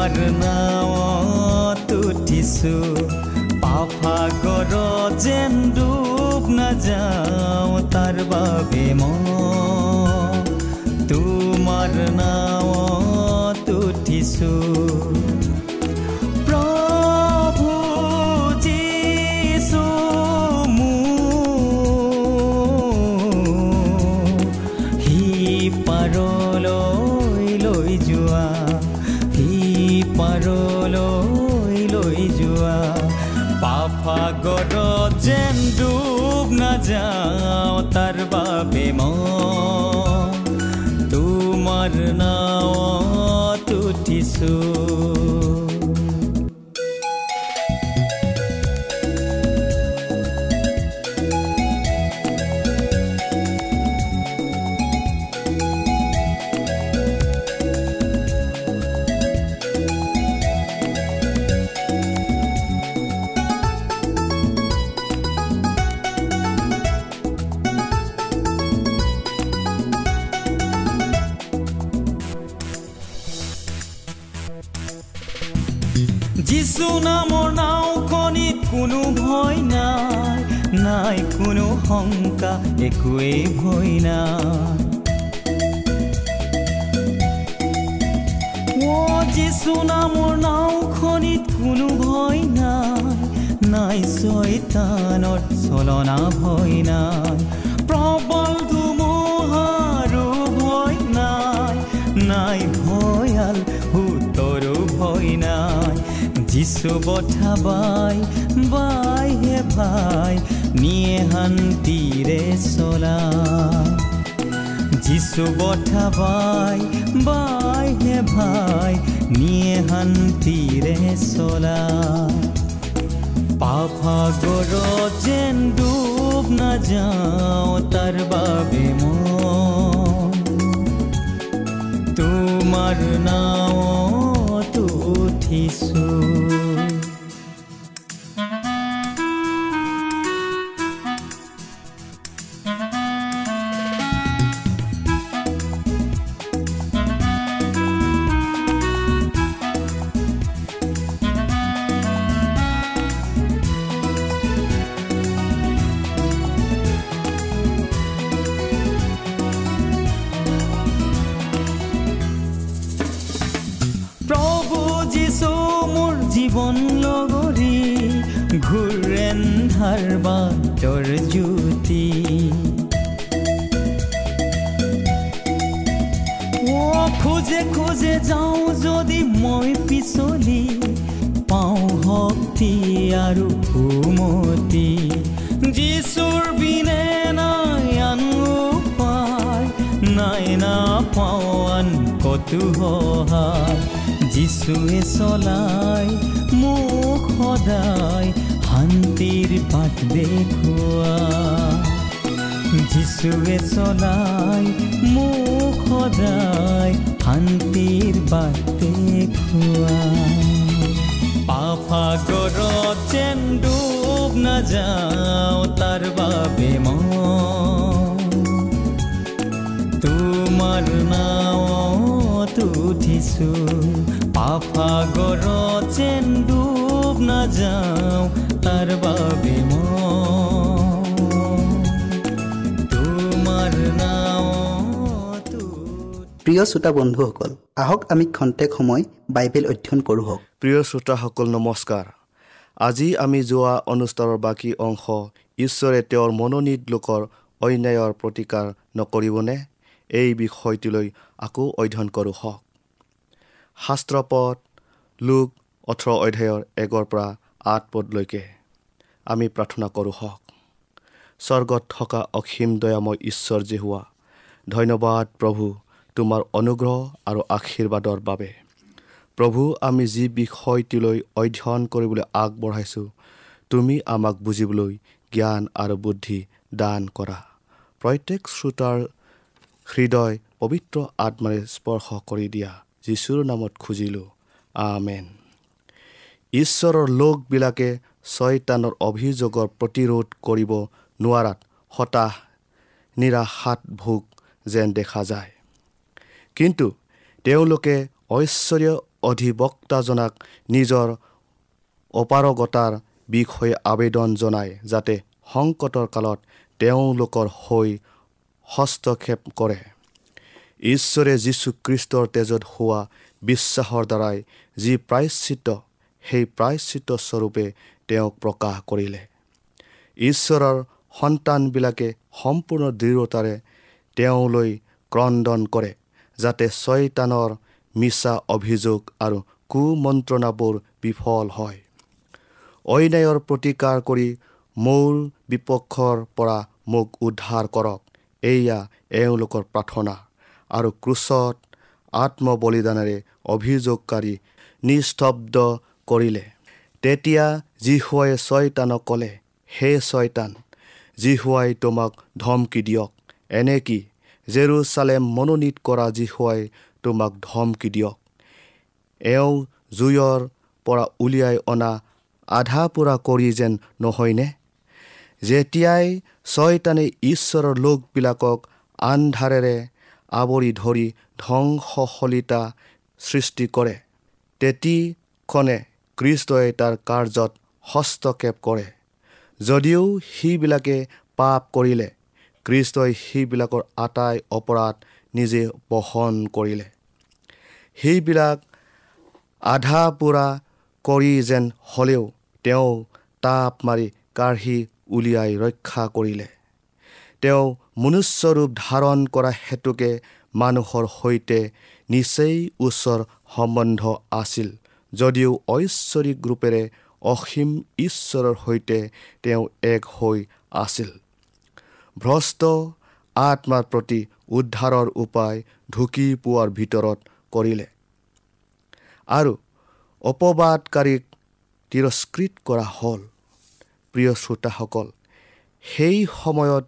তোমাৰ নাৱত উঠিছো। পাফাগৰ যেন ডুব নাযাওঁ তাৰ বাবে তোমাৰ নাৱত উঠিছো। শংকা একোৱেই ভয় নাই যিচু নামৰ নাওখনিত কোনো ভয় নাই নাই ছয়তানৰ চলনা ভয় নাই যিচু বঠা বাই বাই হে ভাই নিয়ে শান্তিৰে চলা যিচু বঠা বাই বাই হে ভাই নিয়ে শান্তিৰে চলা পাফাগৰ যেন ডুব নাযাওঁ তাৰ বাবে তোমাৰ নাৱত উঠিছোঁ জীৱন লগৰী ঘূৰেন্ধাৰ বাটৰ জ্যোতি। খোজে খোজে যাওঁ যদি মই পিছলি পাওঁ শক্তি আৰু সুমতি যিচুৰ বিনে নাই আন উপায় নাই নাপাওঁ আন কতো সহায়। যিচুৱে চলাই মোক সদায় শান্তিৰ বাট দেখুৱা যিচুৱে চলাই মোক সদায় শান্তিৰ বাটে খোৱা পাফাগৰত যেন ডুব নাযাওঁ তাৰ বাবে মই তোমাৰ নাৱত উঠিছো। যেন ডুব নাযাওঁ তাৰ বাবে মই তোমাৰ নাৱত প্ৰিয় শ্ৰোতা বন্ধুসকল আহক আমি খন্তেক সময় বাইবেল অধ্যয়ন কৰোঁ হওক। প্ৰিয় শ্ৰোতাসকল নমস্কাৰ। আজি আমি যোৱা অনুষ্ঠানৰ বাকী অংশ ঈশ্বৰে তেওঁৰ মনোনীত লোকৰ অন্যায়ৰ প্ৰতিকাৰ নকৰিবনে? এই বিষয়টোলৈ আকৌ অধ্যয়ন কৰোঁ হওক। শাস্ত্ৰপদ লোক ওঠৰ অধ্যায়ৰ একৰ পৰা আঠ পদলৈকে। আমি প্ৰাৰ্থনা কৰোঁ হওক। স্বৰ্গত থকা অসীম দয়াময় ঈশ্বৰ যে হোৱা ধন্যবাদ প্ৰভু তোমাৰ অনুগ্ৰহ আৰু আশীৰ্বাদৰ বাবে। প্ৰভু আমি যি বিষয়টিলৈ অধ্যয়ন কৰিবলৈ আগবঢ়াইছোঁ তুমি আমাক বুজিবলৈ জ্ঞান আৰু বুদ্ধি দান কৰা। প্ৰত্যেক শ্ৰোতাৰ হৃদয় পবিত্ৰ আত্মাৰে স্পৰ্শ কৰি দিয়া। যীশুৰ নামত খুজিলোঁ আমেন। ঈশ্বৰৰ লোকবিলাকে ছয়তানৰ অভিযোগৰ প্ৰতিৰোধ কৰিব নোৱাৰাত হতাশ নিৰাশাত ভোগ যেন দেখা যায়। কিন্তু তেওঁলোকে ঐশ্বৰ্য অধিবক্তাজনাক নিজৰ অপাৰগতাৰ বিষয়ে আবেদন জনায় যাতে সংকটৰ কালত তেওঁলোকৰ হৈ হস্তক্ষেপ কৰে। ঈশ্বৰে যীশুখ্ৰীষ্টৰ তেজত হোৱা বিশ্বাসৰ দ্বাৰাই যি প্ৰায়শ্চিত সেই প্ৰায়শ্চিত স্বৰূপে তেওঁক প্ৰকাশ কৰিলে। ঈশ্বৰৰ সন্তানবিলাকে সম্পূৰ্ণ দৃঢ়তাৰে তেওঁলৈ ক্ৰদন কৰে যাতে ছয়তানৰ মিছা অভিযোগ আৰু কুমন্ত্ৰণাবোৰ বিফল হয়। অন্যায়ৰ প্ৰতিকাৰ কৰি মোৰ বিপক্ষৰ পৰা মোক উদ্ধাৰ কৰক এয়া এওঁলোকৰ প্ৰাৰ্থনা। আৰু ক্ৰুচত আত্মবলিদানেৰে অভিযোগকাৰী নিস্তব্ধ কৰিলে। তেতিয়া যীশুৱাই ছয়তানক ক'লে হে ছয়তান যীশুৱাই তোমাক ধমকি দিয়ক। এনে কি? জেৰুচালেম মনোনীত কৰা যীশুৱাই তোমাক ধমকি দিয়ক। এওঁ জুইৰ পৰা উলিয়াই অনা আধা পোৰা কৰি যেন নহয়নে? যেতিয়াই ছয়তানে ঈশ্বৰৰ লোকবিলাকক আন্ধাৰেৰে আৱৰি ধৰি ধ্বংসশলিতা সৃষ্টি কৰে। তেতিক্ষণে কৃষ্টই তাৰ কাৰ্যত হস্তক্ষেপ কৰে। যদিও সিবিলাকে পাপ কৰিলে কৃষ্টই সিবিলাকৰ আটাই অপৰাধ নিজে বহন কৰিলে। সেইবিলাক আধা পোৰা কৰি যেন হ'লেও তেওঁ তাপ মাৰি কাঢ়ি উলিয়াই ৰক্ষা কৰিলে। তেওঁ মনুষ্যৰূপ ধাৰণ কৰা হেতুকে মানুহৰ সৈতে নিচেই ওচৰ সম্বন্ধ আছিল যদিও ঐশ্বৰিক ৰূপেৰে অসীম ঈশ্বৰৰ সৈতে তেওঁ এক হৈ আছিল। ভ্ৰষ্ট আত্মাৰ প্ৰতি উদ্ধাৰৰ উপায় ঢুকি পোৱাৰ ভিতৰত কৰিলে আৰু অপবাদকাৰীক তিৰস্কৃত কৰা হ'ল। প্ৰিয় শ্ৰোতাসকল সেই সময়ত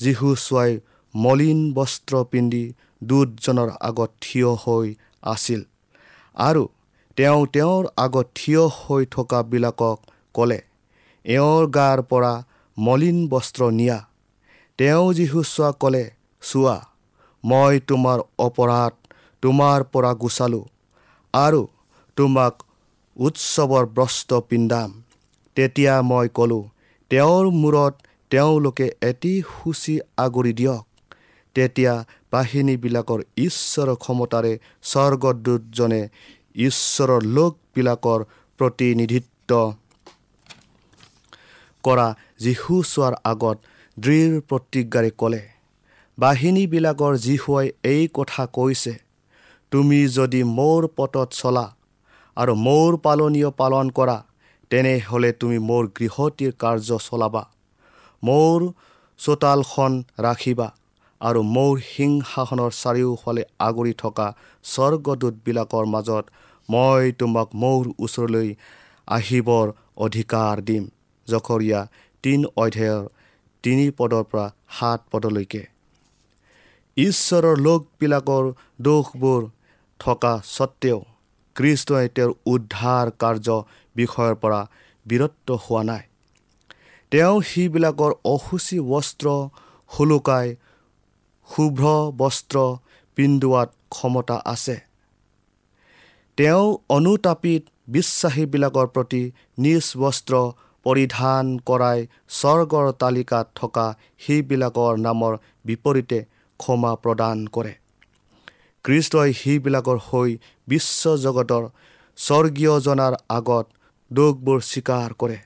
যীশু মলিন বস্ত্ৰ পিন্ধি দুজনৰ আগত থিয় হৈ আছিল। আৰু তেওঁ তেওঁৰ আগত থিয় হৈ থকাবিলাকক ক'লে এওঁৰ গাৰ পৰা মলিন বস্ত্ৰ নিয়া। তেওঁ যীশুচোৱা ক'লে চোৱা মই তোমাৰ অপৰাধ তোমাৰ পৰা গুচালোঁ আৰু তোমাক উৎসৱৰ বস্ত্ৰ পিন্ধাম। তেতিয়া মই ক'লোঁ তেওঁৰ মূৰত তেওঁলোকে এটি সূচী আগুৰি দিয়ক। তেতিয়া বাহিনীবিলাকৰ ঈশ্বৰৰ ক্ষমতাৰে স্বৰ্গদূতজনে ঈশ্বৰৰ লোকবিলাকৰ প্ৰতিনিধিত্ব কৰা যীশু চোৱাৰ আগত দৃঢ় প্ৰতিজ্ঞাৰে ক'লে বাহিনীবিলাকৰ যীশুৱাই এই কথা কৈছে তুমি যদি মোৰ পথত চলা আৰু মোৰ পালনীয় পালন কৰা তেনেহ'লে তুমি মোৰ গৃহটিৰ কাৰ্য চলাবা। মোৰ চোতালখন ৰাখিবা আৰু মোৰ সিংহাসনৰ চাৰিওফালে আগুৰি থকা স্বৰ্গদূতবিলাকৰ মাজত মই তোমাক মোৰ ওচৰলৈ আহিবৰ অধিকাৰ দিম। জখৰীয়া তিন অধ্যায়ৰ তিনি পদৰ পৰা সাত পদলৈকে। ঈশ্বৰৰ লোকবিলাকৰ দোষবোৰ থকা স্বত্তেও কৃষ্ণই তেওঁৰ উদ্ধাৰ কাৰ্য বিষয়ৰ পৰা বিৰত হোৱা নাই। তেওঁ সিবিলাকৰ অসুচি বস্ত্ৰ শুলুকাই শুভ্ৰ বস্ত্ৰ পিন্ধোৱাত ক্ষমতা আছে। তেওঁ অনুতাপিত বিশ্বাসীবিলাকৰ প্ৰতি নিজ বস্ত্ৰ পৰিধান কৰাই স্বৰ্গৰ তালিকাত থকা সেইবিলাকৰ নামৰ বিপৰীতে ক্ষমা প্ৰদান কৰে। কৃষ্টই সেইবিলাকৰ হৈ বিশ্বজগতৰ স্বৰ্গীয়জনাৰ আগত দোষবোৰ স্বীকাৰ কৰে।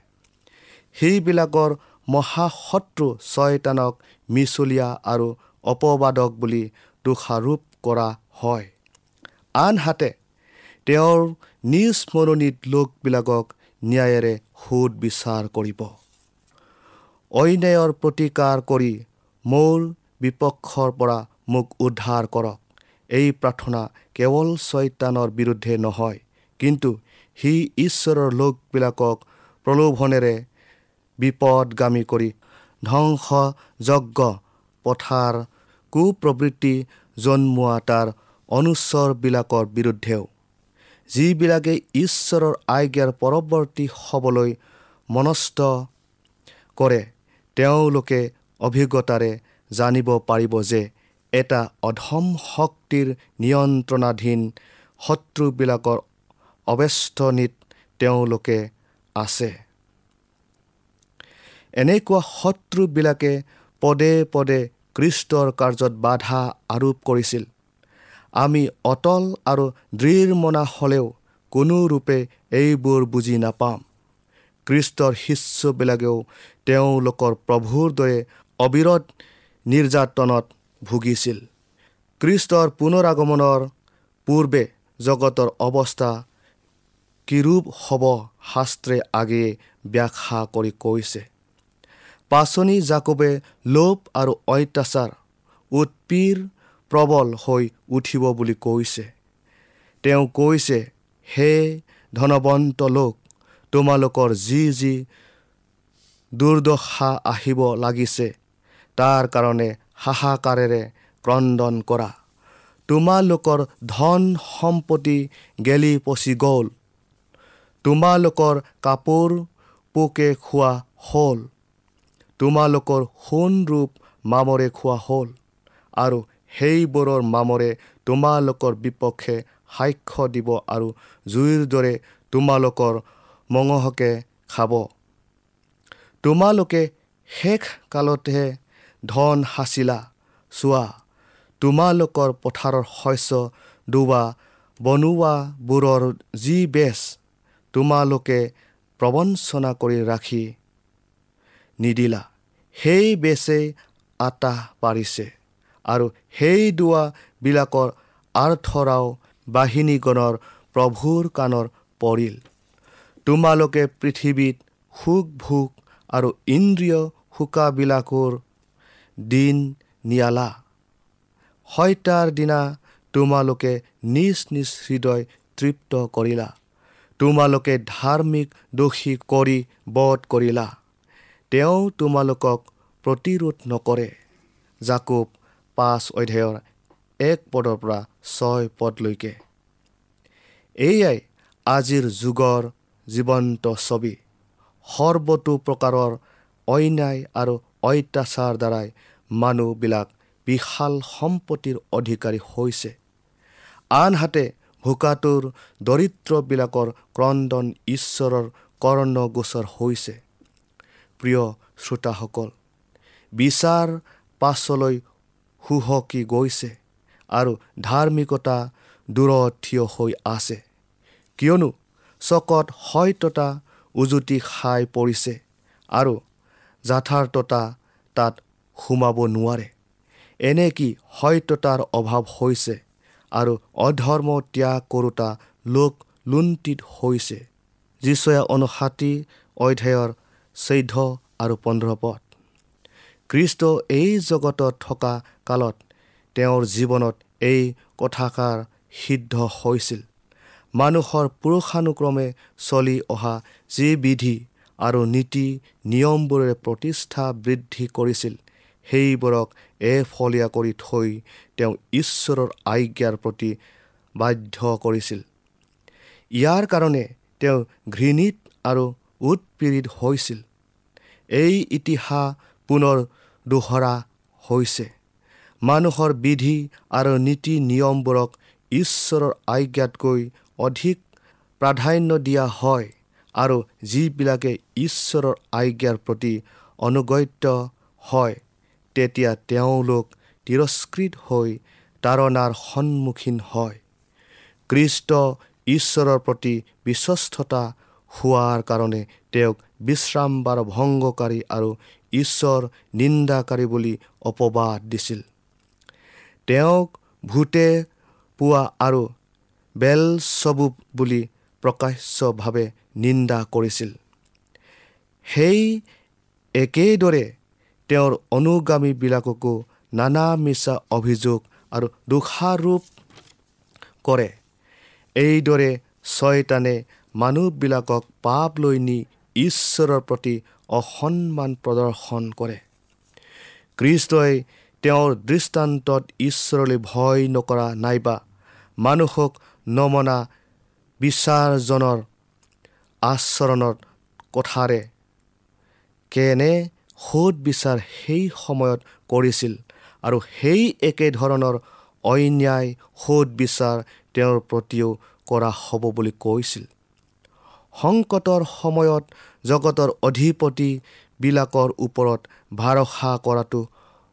সেইবিলাকৰ মহাশত্ৰু ছয়তানক মিছলীয়া আৰু অপবাদক বুলি দোষাৰোপ কৰা হয়। আনহাতে তেওঁৰ নিজ মনোনীত লোকবিলাকক ন্যায়েৰে সোধ বিচাৰ কৰিব। অন্যায়ৰ প্ৰতিকাৰ কৰি মোৰ বিপক্ষৰ পৰা মোক উদ্ধাৰ কৰক। এই প্ৰাৰ্থনা কেৱল ছয়তানৰ বিৰুদ্ধে নহয় কিন্তু সি ঈশ্বৰৰ লোকবিলাকক প্ৰলোভনেৰে বিপদগামী কৰি ধ্বংসযজ্ঞ পথাৰ কুপ্ৰবৃত্তি জন্মোৱা তাৰ অনুস্বৰবিলাকৰ বিৰুদ্ধেও। যিবিলাকে ঈশ্বৰৰ আজ্ঞাৰ পৰৱৰ্তী হ'বলৈ মনস্থ কৰে তেওঁলোকে অভিজ্ঞতাৰে জানিব পাৰিব যে এটা অধম শক্তিৰ নিয়ন্ত্ৰণাধীন শত্ৰুবিলাকৰ অৱেষ্টনীত তেওঁলোকে আছে। এনেকুৱা শত্ৰুবিলাকে পদে পদে কৃষ্টৰ কাৰ্যত বাধা আৰোপ কৰিছিল। আমি অটল আৰু দৃঢ়মনা হ'লেও কোনো ৰূপে এইবোৰ বুজি নাপাম। কৃষ্টৰ শিষ্যবিলাকেও তেওঁলোকৰ প্ৰভুৰ দৰে অবিৰত নিৰ্যাতনত ভুগিছিল। কৃষ্টৰ পুনৰাগমনৰ পূৰ্বে জগতৰ অৱস্থা কিৰূপ হ'ব শাস্ত্ৰে আগেয়ে ব্যাখ্যা কৰি কৈছে। পাচনি জাকবে লোভ আৰু অত্যাচাৰ উৎপীৰ প্ৰবল হৈ উঠিব বুলি কৈছে। তেওঁ কৈছে হে ধনৱন্ত লোক তোমালোকৰ যি যি দুৰ্দশা আহিব লাগিছে তাৰ কাৰণে হাহাকাৰেৰে ক্ৰদন কৰা। তোমালোকৰ ধন সম্পত্তি গেলি পচি গ'ল। তোমালোকৰ কাপোৰ পোকে খোৱা হ'ল। তোমালোকৰ সোণ ৰূপ মামৰে খোৱা হ'ল আৰু সেইবোৰৰ মামৰে তোমালোকৰ বিপক্ষে সাক্ষ্য দিব আৰু জুইৰ দৰে তোমালোকৰ মঙহকে খাব। তোমালোকে শেষ কালতহে ধন সাঁচিলা চোৱা তোমালোকৰ পথাৰৰ শস্য ডুবা বনোৱাবোৰৰ যি বেচ তোমালোকে প্ৰবঞ্চনা কৰি ৰাখি নিদিলা। সেই বেচেই আটাহ পাৰিছে আৰু সেই দুৱাবিলাকৰ আৰ্থৰাও বাহিনীগণৰ প্ৰভুৰ কাণৰ পৰিল। তোমালোকে পৃথিৱীত সুখ ভোগ আৰু ইন্দ্ৰিয় শোকাবিলাকৰ দিন নিয়ালা। হয়তাৰ দিনা তোমালোকে নিজ নিজ হৃদয় তৃপ্ত কৰিলা। তোমালোকে ধাৰ্মিক দোষী কৰি বধ কৰিলা। তেওঁ তোমালোকক প্ৰতিৰোধ নকৰে। জাকুব পাঁচ অধ্যায়ৰ এক পদৰ পৰা ছয় পদলৈকে। এয়াই আজিৰ যুগৰ জীৱন্ত ছবি। সৰ্বতো প্ৰকাৰৰ অন্যায় আৰু অত্যাচাৰ দ্বাৰাই মানুহবিলাক বিশাল সম্পত্তিৰ অধিকাৰী হৈছে। আনহাতে ভোকাটোৰ দৰিদ্ৰবিলাকৰ ক্ৰদন ঈশ্বৰৰ কৰ্ণগোচৰ হৈছে। প্ৰিয় শ্ৰোতাসকল বিচাৰ পাছলৈ সুহকি গৈছে আৰু ধাৰ্মিকতা দূৰত থিয় হৈ আছে। কিয়নো চকত সত্যতা উজুতি খাই পৰিছে আৰু যথাৰ্থতা তাত সোমাব নোৱাৰে। এনে কি সত্যতাৰ অভাৱ হৈছে আৰু অধৰ্ম ত্যাগ কৰোতা লোক লুণ্ঠিত হৈছে? যীচয়া অনুষাতি অধ্যায়ৰ চৈধ্য আৰু পোন্ধৰ পদ খ্ৰীষ্ট এই জগতত থকা কালত তেওঁৰ জীৱনত এই কথাষাৰ সিদ্ধ হৈছিল। মানুহৰ পুৰুষানুক্ৰমে চলি অহা যি বিধি আৰু নীতি নিয়মবোৰেৰে প্ৰতিষ্ঠা বৃদ্ধি কৰিছিল সেইবোৰক এফলীয়া কৰি থৈ তেওঁ ঈশ্বৰৰ আজ্ঞাৰ প্ৰতি বাধ্য কৰিছিল। ইয়াৰ কাৰণে তেওঁ ঘৃণিত আৰু উৎপীড়িত হৈছিল। এই ইতিহাস পুনৰ দোহৰা হৈছে। মানুহৰ বিধি আৰু নীতি নিয়মবোৰক ঈশ্বৰৰ আজ্ঞাতকৈ অধিক প্ৰাধান্য দিয়া হয় আৰু যিবিলাকে ঈশ্বৰৰ আজ্ঞাৰ প্ৰতি অনুগত্য হয় তেতিয়া তেওঁলোক তিৰস্কৃত হৈ তাৰণাৰ সন্মুখীন হয়। কৃষ্ট ঈশ্বৰৰ প্ৰতি বিশ্বস্ততা হোৱাৰ কাৰণে তেওঁক বিশ্ৰামবাৰ ভংগকাৰী আৰু ঈশ্বৰ নিন্দাকাৰী বুলি অপবাদ দিছিল। তেওঁক ভূতে পোৱা আৰু বেলচবু বুলি প্ৰকাশ্যভাৱে নিন্দা কৰিছিল। সেই একেদৰে তেওঁৰ অনুগামীবিলাককো নানা মিছা অভিযোগ আৰু দোষাৰোপ কৰে। এইদৰে ছয়তানে মানুহবিলাকক পাপ লৈ নি ঈশ্বৰৰ প্ৰতি অসন্মান প্ৰদৰ্শন কৰে। কৃষ্টই তেওঁৰ দৃষ্টান্তত ঈশ্বৰলৈ ভয় নকৰা নাইবা মানুহক নমনা বিচাৰজনৰ আচৰণৰ কথাৰে। কেনে সোধ বিচাৰ সেই সময়ত কৰিছিল আৰু সেই একেধৰণৰ অন্যায় সোধ বিচাৰ তেওঁৰ প্ৰতিও কৰা হ'ব বুলি কৈছিল। সংকটৰ সময়ত জগতৰ অধিপতিবিলাকৰ ওপৰত ভৰসা কৰাটো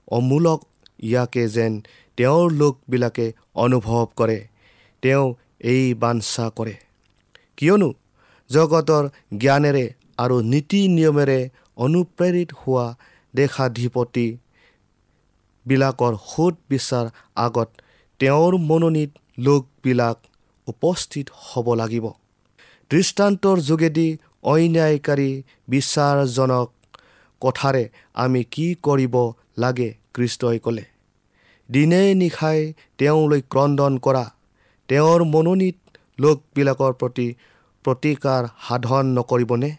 অমূলক। ইয়াকে যেন তেওঁৰ লোকবিলাকে অনুভৱ কৰে তেওঁ এই বাঞ্ছা কৰে। কিয়নো জগতৰ জ্ঞানেৰে আৰু নীতি নিয়মেৰে অনুপ্ৰেৰিত হোৱা দেশাধিপতিবিলাকৰ সোধ বিচাৰ আগত তেওঁৰ মনোনীত লোকবিলাক উপস্থিত হ'ব লাগিব। দৃষ্টান্তৰ যোগেদি অন্যায়কাৰী বিচাৰজনক কথাৰে আমি কি কৰিব লাগে কৃষ্টই ক'লে। দিনে নিশাই তেওঁলৈ ক্ৰদন কৰা তেওঁৰ মনোনীত লোকবিলাকৰ প্ৰতি প্ৰতিকাৰ সাধন নকৰিবনে?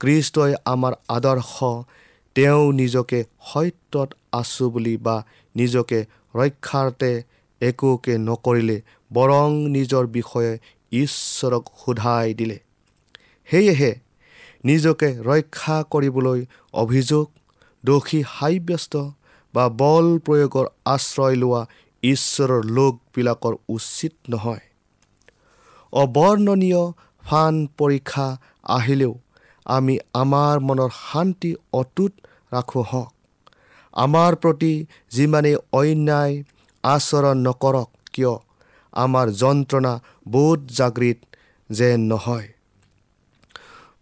কৃষ্টই আমাৰ আদৰ্শ তেওঁ নিজকে সত্যত আছো বুলি বা নিজকে ৰক্ষাৰ্থে একোকে নকৰিলে বৰং নিজৰ বিষয়ে ঈশ্বৰক সোধাই দিলে। সেয়েহে নিজকে ৰক্ষা কৰিবলৈ অভিযোগ দোষী সাব্যস্ত বা বল প্ৰয়োগৰ আশ্ৰয় লোৱা ঈশ্বৰৰ লোকবিলাকৰ উচিত নহয়। অবৰ্ণনীয় ফান পৰীক্ষা আহিলেও আমি আমাৰ মনৰ শান্তি অটুট ৰাখোঁ হওক। আমাৰ প্ৰতি যিমানেই অন্যায় আচৰণ নকৰক কিয়? আমাৰ যন্ত্ৰণা বোধ জাগৃত যেন নহয়।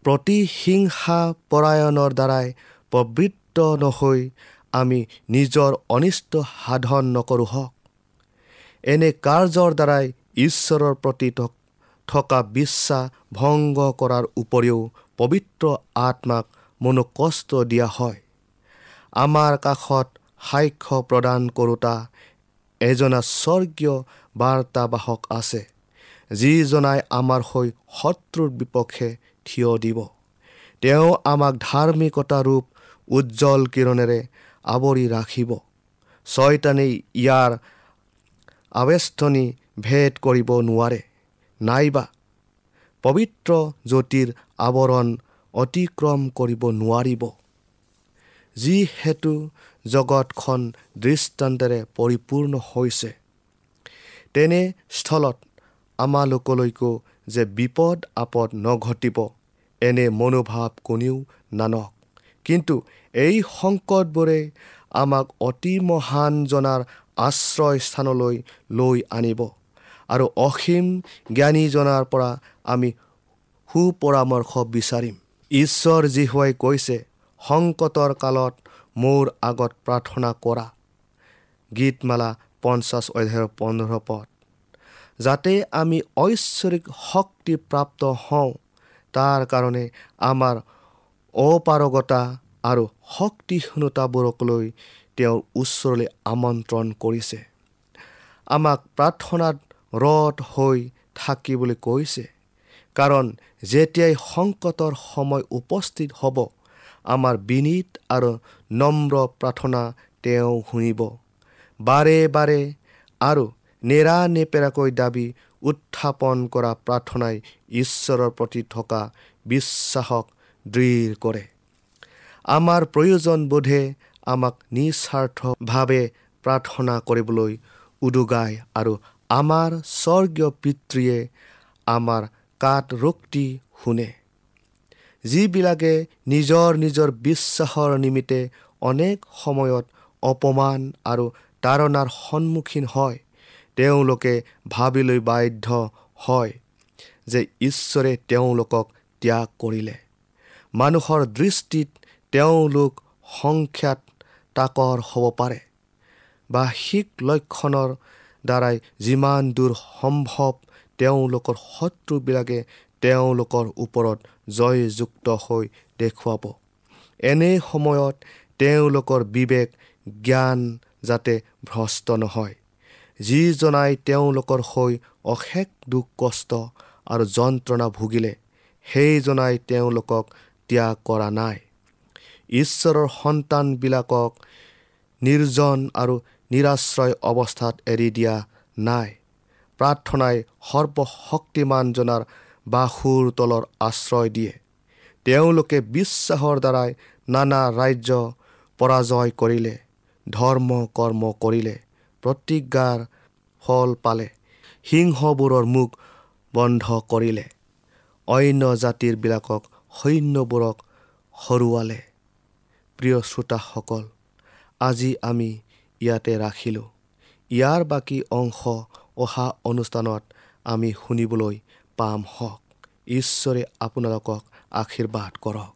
প্ৰতিহিংসা পৰায়ণৰ দ্বাৰাই প্ৰবৃত্ত নহৈ আমি নিজৰ অনিষ্ট সাধন নকৰোঁ হওক। এনে কাৰ্যৰ দ্বাৰাই ঈশ্বৰৰ প্ৰতি থকা বিশ্বাস ভংগ কৰাৰ উপৰিও পবিত্ৰ আত্মাক মনোকষ্ট দিয়া হয়। আমাৰ কাষত সাক্ষ্য প্ৰদান কৰোঁতা এজনা স্বৰ্গীয় বাৰ্তাবাহক আছে যিজনাই আমাৰ হৈ শত্ৰুৰ বিপক্ষে থিয় দিব। তেওঁ আমাক ধাৰ্মিকতা ৰূপ উজ্জ্বল কিৰণেৰে আৱৰি ৰাখিব। ছয়তানেই ইয়াৰ আৱেষ্টনী ভেদ কৰিব নোৱাৰে। নাইবা পবিত্ৰ জ্যোতিৰ আৱৰণ অতিক্ৰম কৰিব নোৱাৰিব। যিহেতু জগতখন দৃষ্টান্তেৰে পৰিপূৰ্ণ হৈছে তেনে স্থলত আমালোকলৈকো যে বিপদ আপদ নঘটিব এনে মনোভাৱ কোনেও নানক। কিন্তু এই সংকটবোৰে আমাক অতি মহান জনাৰ আশ্ৰয় স্থানলৈ লৈ আনিব আৰু অসীম জ্ঞানীজনাৰ পৰা আমি সুপৰামৰ্শ বিচাৰিম। ঈশ্বৰ জীহুৱাই কৈছে সংকটৰ কালত মোৰ আগত প্ৰাৰ্থনা কৰা। গীতমালা পঞ্চাছ অধ্যায়ৰ পোন্ধৰ পদ। যাতে আমি ঐশ্বৰিক শক্তি প্ৰাপ্ত হওঁ তাৰ কাৰণে আমাৰ অপাৰগতা আৰু শক্তিহীনতাবোৰক লৈ তেওঁৰ ওচৰলৈ আমন্ত্ৰণ কৰিছে। আমাক প্ৰাৰ্থনাত ৰথ হৈ থাকিবলৈ কৈছে। কাৰণ যেতিয়াই সংকটৰ সময় উপস্থিত হ'ব আমাৰ বিনীত আৰু নম্ৰ প্ৰাৰ্থনা তেওঁ শুনিব। বাৰে বাৰে আৰু নেৰানেপেৰাকৈ দাবী উত্থাপন কৰা প্ৰাৰ্থনাই ঈশ্বৰৰ প্ৰতি থকা বিশ্বাসক দৃঢ় কৰে। আমাৰ প্ৰয়োজনবোধে আমাক নিস্বাৰ্থভাৱে প্ৰাৰ্থনা কৰিবলৈ উদগায় আৰু আমাৰ স্বৰ্গীয় পিতৃয়ে আমাৰ কাট ৰোক্তি শুনে। যিবিলাকে নিজৰ নিজৰ বিশ্বাসৰ নিমিত্তে অনেক সময়ত অপমান আৰু তাৰণাৰ সন্মুখীন হয়। তেওঁলোকে ভাবিলৈ বাধ্য হয় যে ঈশ্বৰে তেওঁলোকক ত্যাগ কৰিলে। মানুহৰ দৃষ্টিত তেওঁলোক সংখ্যাত তাকৰ হ'ব পাৰে। বাহ্যিক লক্ষণৰ দ্বাৰাই যিমান দূৰ সম্ভৱ তেওঁলোকৰ শত্ৰুবিলাকে তেওঁলোকৰ ওপৰত জয়যুক্ত হৈ দেখুৱাব। এনে সময়ত তেওঁলোকৰ বিবেক জ্ঞান যাতে ভ্ৰষ্ট নহয়। যিজনাই তেওঁলোকৰ হৈ অশেষ দুখ কষ্ট আৰু যন্ত্ৰণা ভুগিলে সেইজনাই তেওঁলোকক ত্যাগ কৰা নাই। ঈশ্বৰৰ সন্তানবিলাকক নিৰ্জন আৰু নিৰাশ্ৰয় অৱস্থাত এৰি দিয়া নাই। প্ৰাৰ্থনাই সৰ্বশক্তিমানজনাৰ বাহুৰ তলৰ আশ্ৰয় দিয়ে। তেওঁলোকে বিশ্বাসৰ দ্বাৰাই নানা ৰাজ্য পৰাজয় কৰিলে। ধৰ্ম কৰ্ম কৰিলে প্ৰতিজ্ঞাৰ ফল পালে সিংহবোৰৰ মুখ বন্ধ কৰিলে অন্য জাতিৰবিলাকক সৈন্যবোৰক হৰুৱালে। প্ৰিয় শ্ৰোতাসকল আজি আমি ইয়াতে ৰাখিলোঁ। ইয়াৰ বাকী অংশ অহা অনুষ্ঠানত আমি শুনিবলৈ পাম হওক। ঈশ্বৰে আপোনালোকক আশীৰ্বাদ কৰক।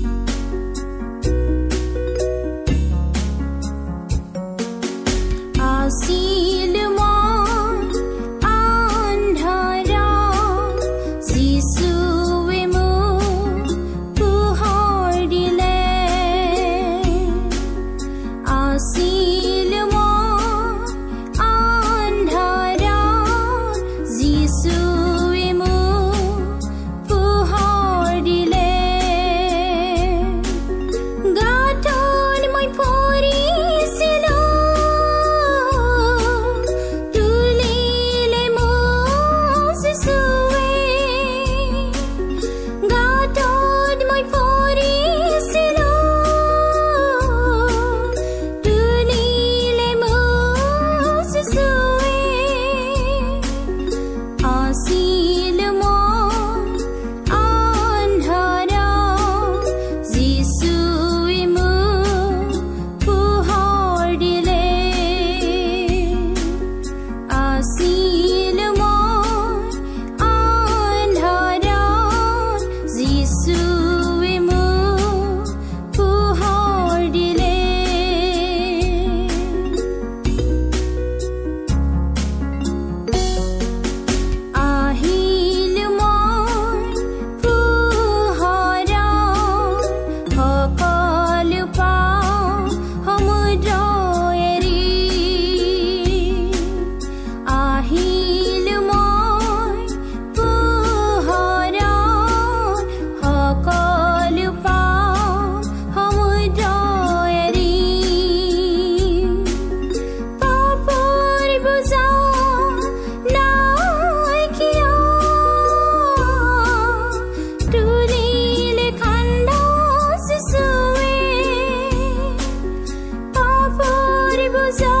不休。